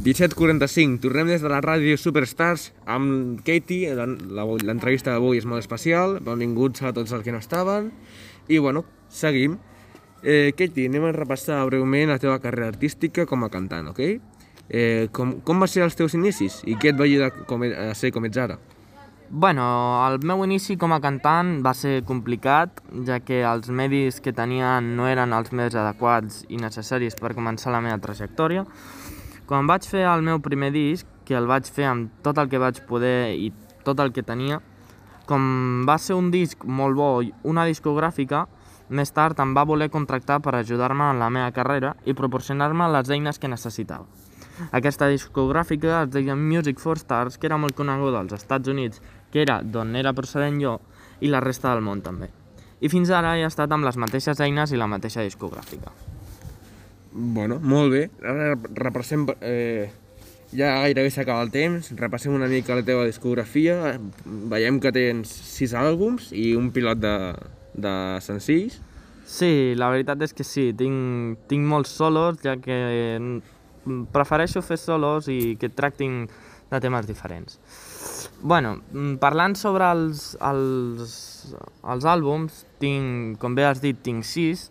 17.45, tornem des de la ràdio Superstars amb Katie, l'entrevista d'avui és molt especial, benvinguts a tots els que no estaven, i bueno, seguim. Eh, Katie, anem a repassar breument la teva carrera artística com a cantant, ok? Eh, com, com va ser els teus inicis i què et va ajudar com, a ser com ets ara? Bueno, el meu inici com a cantant va ser complicat, ja que els medis que tenia no eren els més adequats i necessaris per començar la meva trajectòria. Quan vaig fer el meu primer disc, que el vaig fer amb tot el que vaig poder i tot el que tenia, com va ser un disc molt bo i una discogràfica, més tard em va voler contractar per ajudar-me en la meva carrera i proporcionar-me les eines que necessitava. Aquesta discogràfica es deia Music for Stars, que era molt coneguda als Estats Units, que era d'on era procedent jo, i la resta del món també. I fins ara he estat amb les mateixes eines i la mateixa discogràfica. Bueno, molt bé. Ara repassem... Eh, ja gairebé s'acaba el temps. Repassem una mica la teva discografia. Veiem que tens sis àlbums i un pilot de, de senzills. Sí, la veritat és que sí, tinc, tinc molts solos, ja que prefereixo fer solos i que tractin de temes diferents. bueno, mm, parlant sobre els, els, els àlbums, tinc, com bé has dit, tinc sis.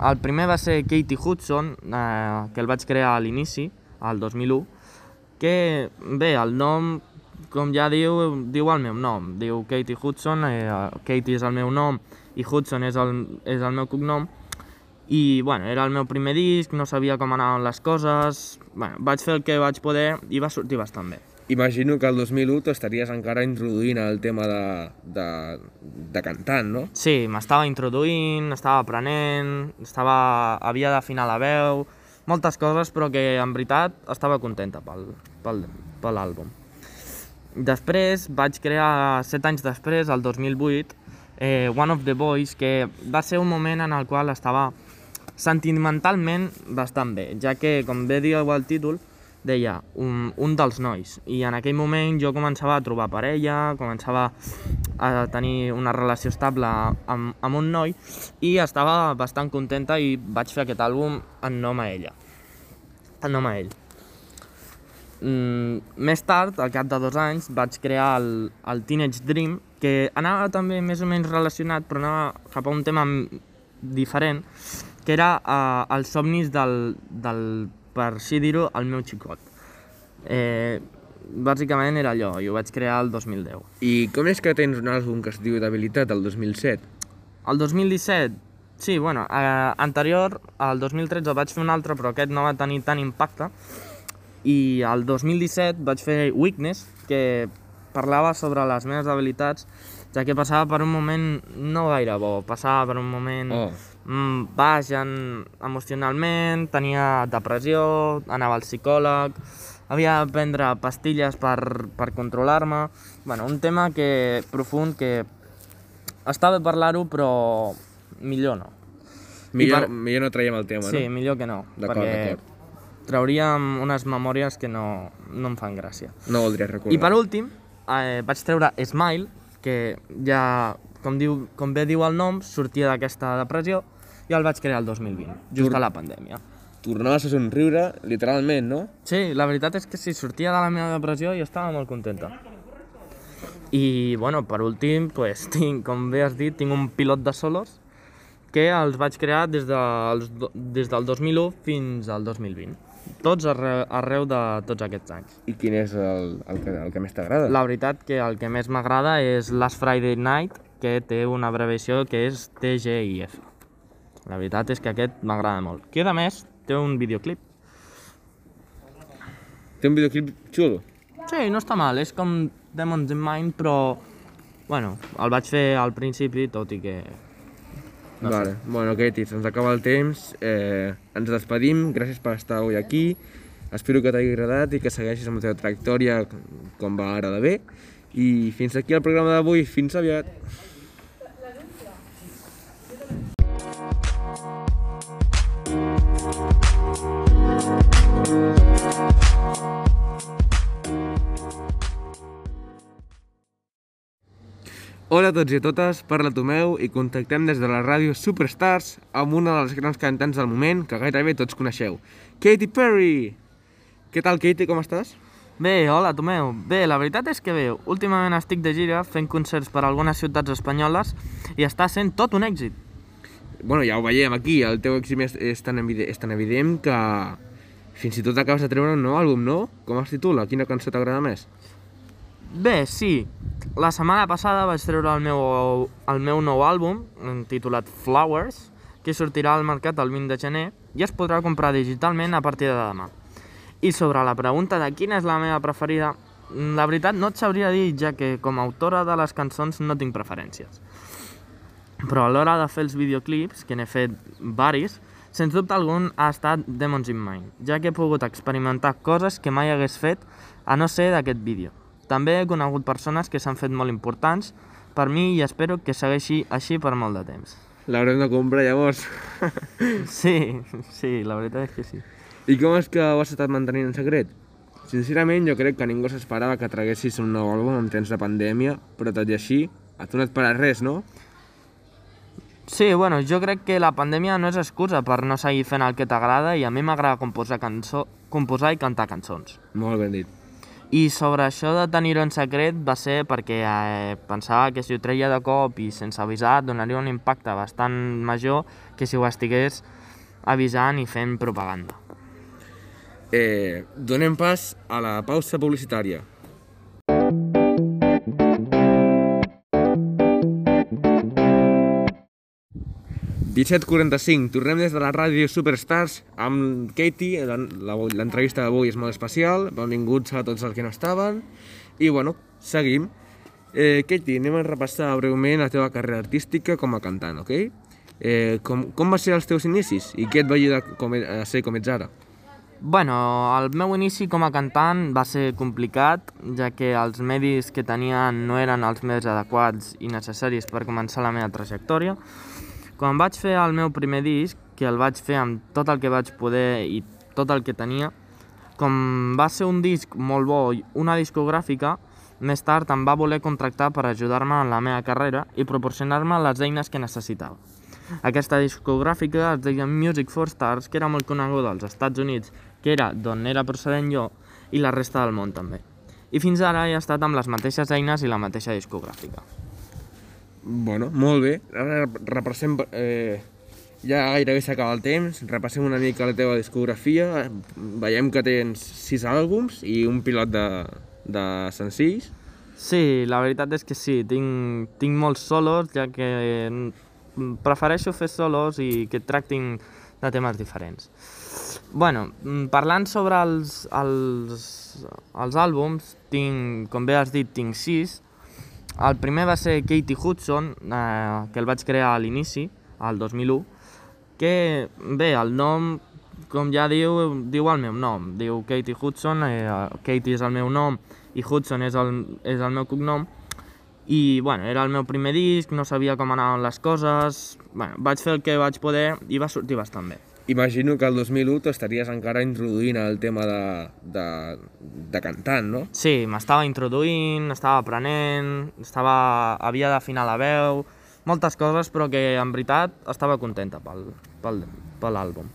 El primer va ser Katie Hudson, eh, que el vaig crear a l'inici, al 2001, que, bé, el nom, com ja diu, diu el meu nom. Diu Katie Hudson, eh, Katie és el meu nom i Hudson és el, és el meu cognom. I, bueno, era el meu primer disc, no sabia com anaven les coses... Bueno, vaig fer el que vaig poder i va sortir bastant bé. Imagino que el 2001 t'estaries encara introduint el tema de, de, de cantant, no? Sí, m'estava introduint, estava aprenent, estava, havia d'afinar la veu, moltes coses, però que en veritat estava contenta pel, pel, per l'àlbum. Després vaig crear, set anys després, el 2008, eh, One of the Boys, que va ser un moment en el qual estava sentimentalment bastant bé, ja que, com bé diu el títol, deia un, un dels nois i en aquell moment jo començava a trobar parella, començava a tenir una relació estable amb, amb un noi i estava bastant contenta i vaig fer aquest àlbum en nom a ella, en nom a ell. Mm, més tard, al cap de dos anys, vaig crear el, el Teenage Dream, que anava també més o menys relacionat, però anava cap a un tema diferent, que era eh, els somnis del, del per així dir-ho, el meu xicot. Eh, bàsicament era allò, i ho vaig crear el 2010. I com és que tens un àlbum que es diu Debilitat, el 2007? El 2017, sí, bueno, eh, anterior, el 2013 vaig fer un altre, però aquest no va tenir tant impacte, i el 2017 vaig fer Weakness, que parlava sobre les meves debilitats, ja que passava per un moment no gaire bo, passava per un moment Oh. Mm, baix en, emocionalment, tenia depressió, anava al psicòleg, havia de prendre pastilles per, per controlar-me, bueno, un tema que profund que està bé parlar-ho, però millor no. Millor, per- millor no traiem el tema, Sí, no? millor que no, perquè trauríem unes memòries que no, no em fan gràcia. No voldries recordar. I per últim, eh, vaig treure Smile, que ja, com, diu, com bé diu el nom, sortia d'aquesta depressió i el vaig crear el 2020, just Dur- a la pandèmia. Tornaves a somriure, literalment, no? Sí, la veritat és que sí, sortia de la meva depressió i estava molt contenta. I, bueno, per últim, pues, tinc, com bé has dit, tinc un pilot de solos que els vaig crear des, do- des del 2001 fins al 2020. Tots arreu, arreu de tots aquests anys. I quin és el, el, que, el que més t'agrada? La veritat que el que més m'agrada és Last Friday Night, que té una abreviació que és TGIF. La veritat és que aquest m'agrada molt. Que a més té un videoclip. Té un videoclip xulo. Sí, no està mal, és com Demons in Mind, però... Bueno, el vaig fer al principi, tot i que... No vale. Bueno, Katie, se'ns acaba el temps. Eh, ens despedim. Gràcies per estar avui aquí. Espero que t'hagi agradat i que segueixis amb la teva trajectòria com va ara de bé. I fins aquí el programa d'avui. Fins aviat. Hola a tots i a totes, parla Tomeu i contactem des de la ràdio Superstars amb una de les grans cantants del moment que gairebé tots coneixeu, Katy Perry! Què tal, Katie, com estàs? Bé, hola, Tomeu. Bé, la veritat és que bé, últimament estic de gira fent concerts per a algunes ciutats espanyoles i està sent tot un èxit. Bueno, ja ho veiem aquí, el teu èxit és, és, tan evident, és tan evident que fins i tot acabes de treure un nou àlbum, no? Com es titula? Quina cançó t'agrada més? Bé, sí. La setmana passada vaig treure el meu, el meu nou àlbum, titulat Flowers, que sortirà al mercat el 20 de gener i es podrà comprar digitalment a partir de demà. I sobre la pregunta de quina és la meva preferida, la veritat no et sabria dir, ja que com a autora de les cançons no tinc preferències. Però a l'hora de fer els videoclips, que n'he fet varis, sens dubte algun ha estat Demons in Mind, ja que he pogut experimentar coses que mai hagués fet a no ser d'aquest vídeo. També he conegut persones que s'han fet molt importants per mi i espero que segueixi així per molt de temps. L'haurem de comprar llavors. Sí, sí, la veritat és que sí. I com és que ho has estat mantenint en secret? Sincerament, jo crec que ningú s'esperava que traguessis un nou àlbum en temps de pandèmia, però tot i així, a tu no et pares res, no? Sí, bueno, jo crec que la pandèmia no és excusa per no seguir fent el que t'agrada i a mi m'agrada composar, cançó, composar i cantar cançons. Molt ben dit. I sobre això de tenir-ho en secret va ser perquè eh, pensava que si ho treia de cop i sense avisar donaria un impacte bastant major que si ho estigués avisant i fent propaganda. Eh, donem pas a la pausa publicitària. ...17.45, tornem des de la ràdio Superstars amb Katie, la- l'entrevista d'avui és molt especial, benvinguts a tots els que no estaven, i bueno, seguim. Eh, Katie, anem a repassar breument la teva carrera artística com a cantant, ok? Eh, com, com va ser els teus inicis i què et va ajudar com, e- a ser com ets ara? Bueno, el meu inici com a cantant va ser complicat, ja que els medis que tenia no eren els més adequats i necessaris per començar la meva trajectòria. Quan vaig fer el meu primer disc, que el vaig fer amb tot el que vaig poder i tot el que tenia, com va ser un disc molt bo i una discogràfica, més tard em va voler contractar per ajudar-me en la meva carrera i proporcionar-me les eines que necessitava. Aquesta discogràfica es deia Music for Stars, que era molt coneguda als Estats Units, que era d'on era procedent jo, i la resta del món també. I fins ara he estat amb les mateixes eines i la mateixa discogràfica. Bueno, molt bé. Ara repassem... Eh, ja gairebé s'acaba el temps. Repassem una mica la teva discografia. Veiem que tens sis àlbums i un pilot de, de senzills. Sí, la veritat és que sí, tinc, tinc molts solos, ja que prefereixo fer solos i que tractin de temes diferents. bueno, mm, parlant sobre els, els, els àlbums, tinc, com bé has dit, tinc sis. El primer va ser Katie Hudson, eh, que el vaig crear a l'inici, al 2001, que, bé, el nom, com ja diu, diu el meu nom. Diu Katie Hudson, eh, Katie és el meu nom i Hudson és el, és el meu cognom. I, bueno, era el meu primer disc, no sabia com anaven les coses... Bueno, vaig fer el que vaig poder i va sortir bastant bé. Imagino que el 2001 t'estaries encara introduint el tema de, de, de cantant, no? Sí, m'estava introduint, estava aprenent, estava, havia d'afinar la veu, moltes coses, però que en veritat estava contenta pel, pel, per l'àlbum.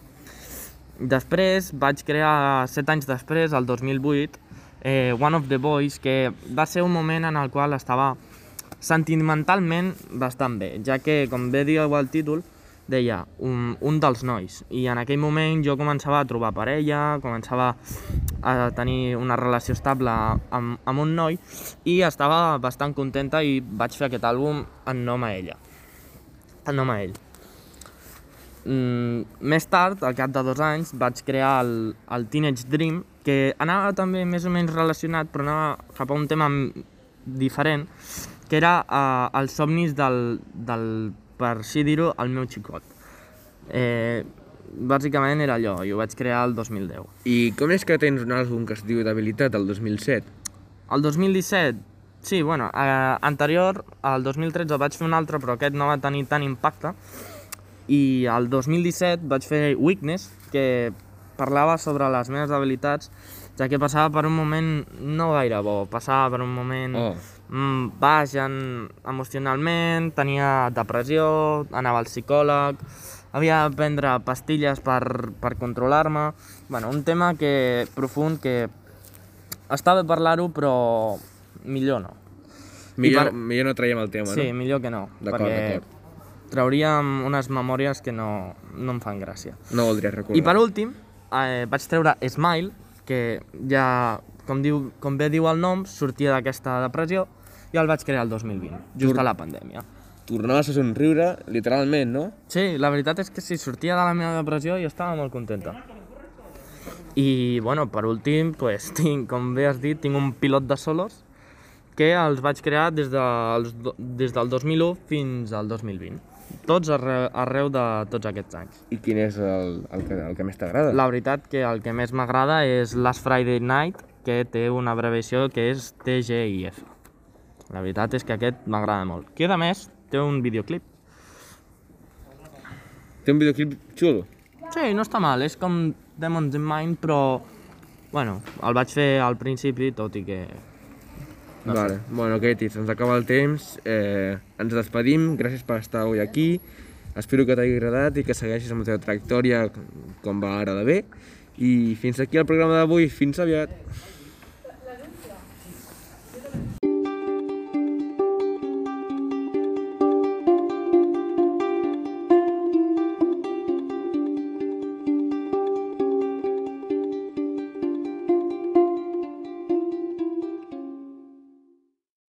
Després vaig crear, set anys després, el 2008, eh, One of the Boys, que va ser un moment en el qual estava sentimentalment bastant bé, ja que, com bé diu el títol, deia un, un dels nois, i en aquell moment jo començava a trobar parella, començava a tenir una relació estable amb, amb un noi i estava bastant contenta i vaig fer aquest àlbum en nom a ella, en nom a ell. Mm, més tard, al cap de dos anys, vaig crear el, el Teenage Dream, que anava també més o menys relacionat, però anava cap a un tema diferent, que era eh, els somnis del, del per així dir-ho, el meu xicot. Eh, bàsicament era allò, i ho vaig crear el 2010. I com és que tens un àlbum que es diu Debilitat, el 2007? El 2017, sí, bueno, eh, anterior, el 2013 vaig fer un altre, però aquest no va tenir tant impacte, i el 2017 vaig fer Weakness, que parlava sobre les meves debilitats, ja que passava per un moment no gaire bo, passava per un moment Oh. mm, baix en, emocionalment, tenia depressió, anava al psicòleg, havia de prendre pastilles per, per controlar-me, bueno, un tema que profund que està bé parlar-ho, però millor no. Millor, per- millor no traiem el tema, Sí, no? millor que no, perquè trauríem unes memòries que no, no em fan gràcia. No voldries recordar. I per últim, eh, vaig treure Smile, que ja, com, diu, com bé diu el nom, sortia d'aquesta depressió, i el vaig crear el 2020, just Dur- a la pandèmia. Tornaves a somriure, literalment, no? Sí, la veritat és que si sortia de la meva depressió jo estava molt contenta. I, bueno, per últim, pues, tinc, com bé has dit, tinc un pilot de solos que els vaig crear des, do- des del 2001 fins al 2020. Tots arreu, arreu de tots aquests anys. I quin és el, el, que, el que més t'agrada? La veritat que el que més m'agrada és Last Friday Night, que té una abreviació que és TGIF. La veritat és que aquest m'agrada molt. Que a més té un videoclip. Té un videoclip xulo. Sí, no està mal, és com Demons in Mind, però... Bueno, el vaig fer al principi, tot i que... No vale. Bueno, Katie, se'ns acaba el temps. Eh, ens despedim. Gràcies per estar avui aquí. Espero que t'hagi agradat i que segueixis amb la teva trajectòria com va ara de bé. I fins aquí el programa d'avui. Fins aviat.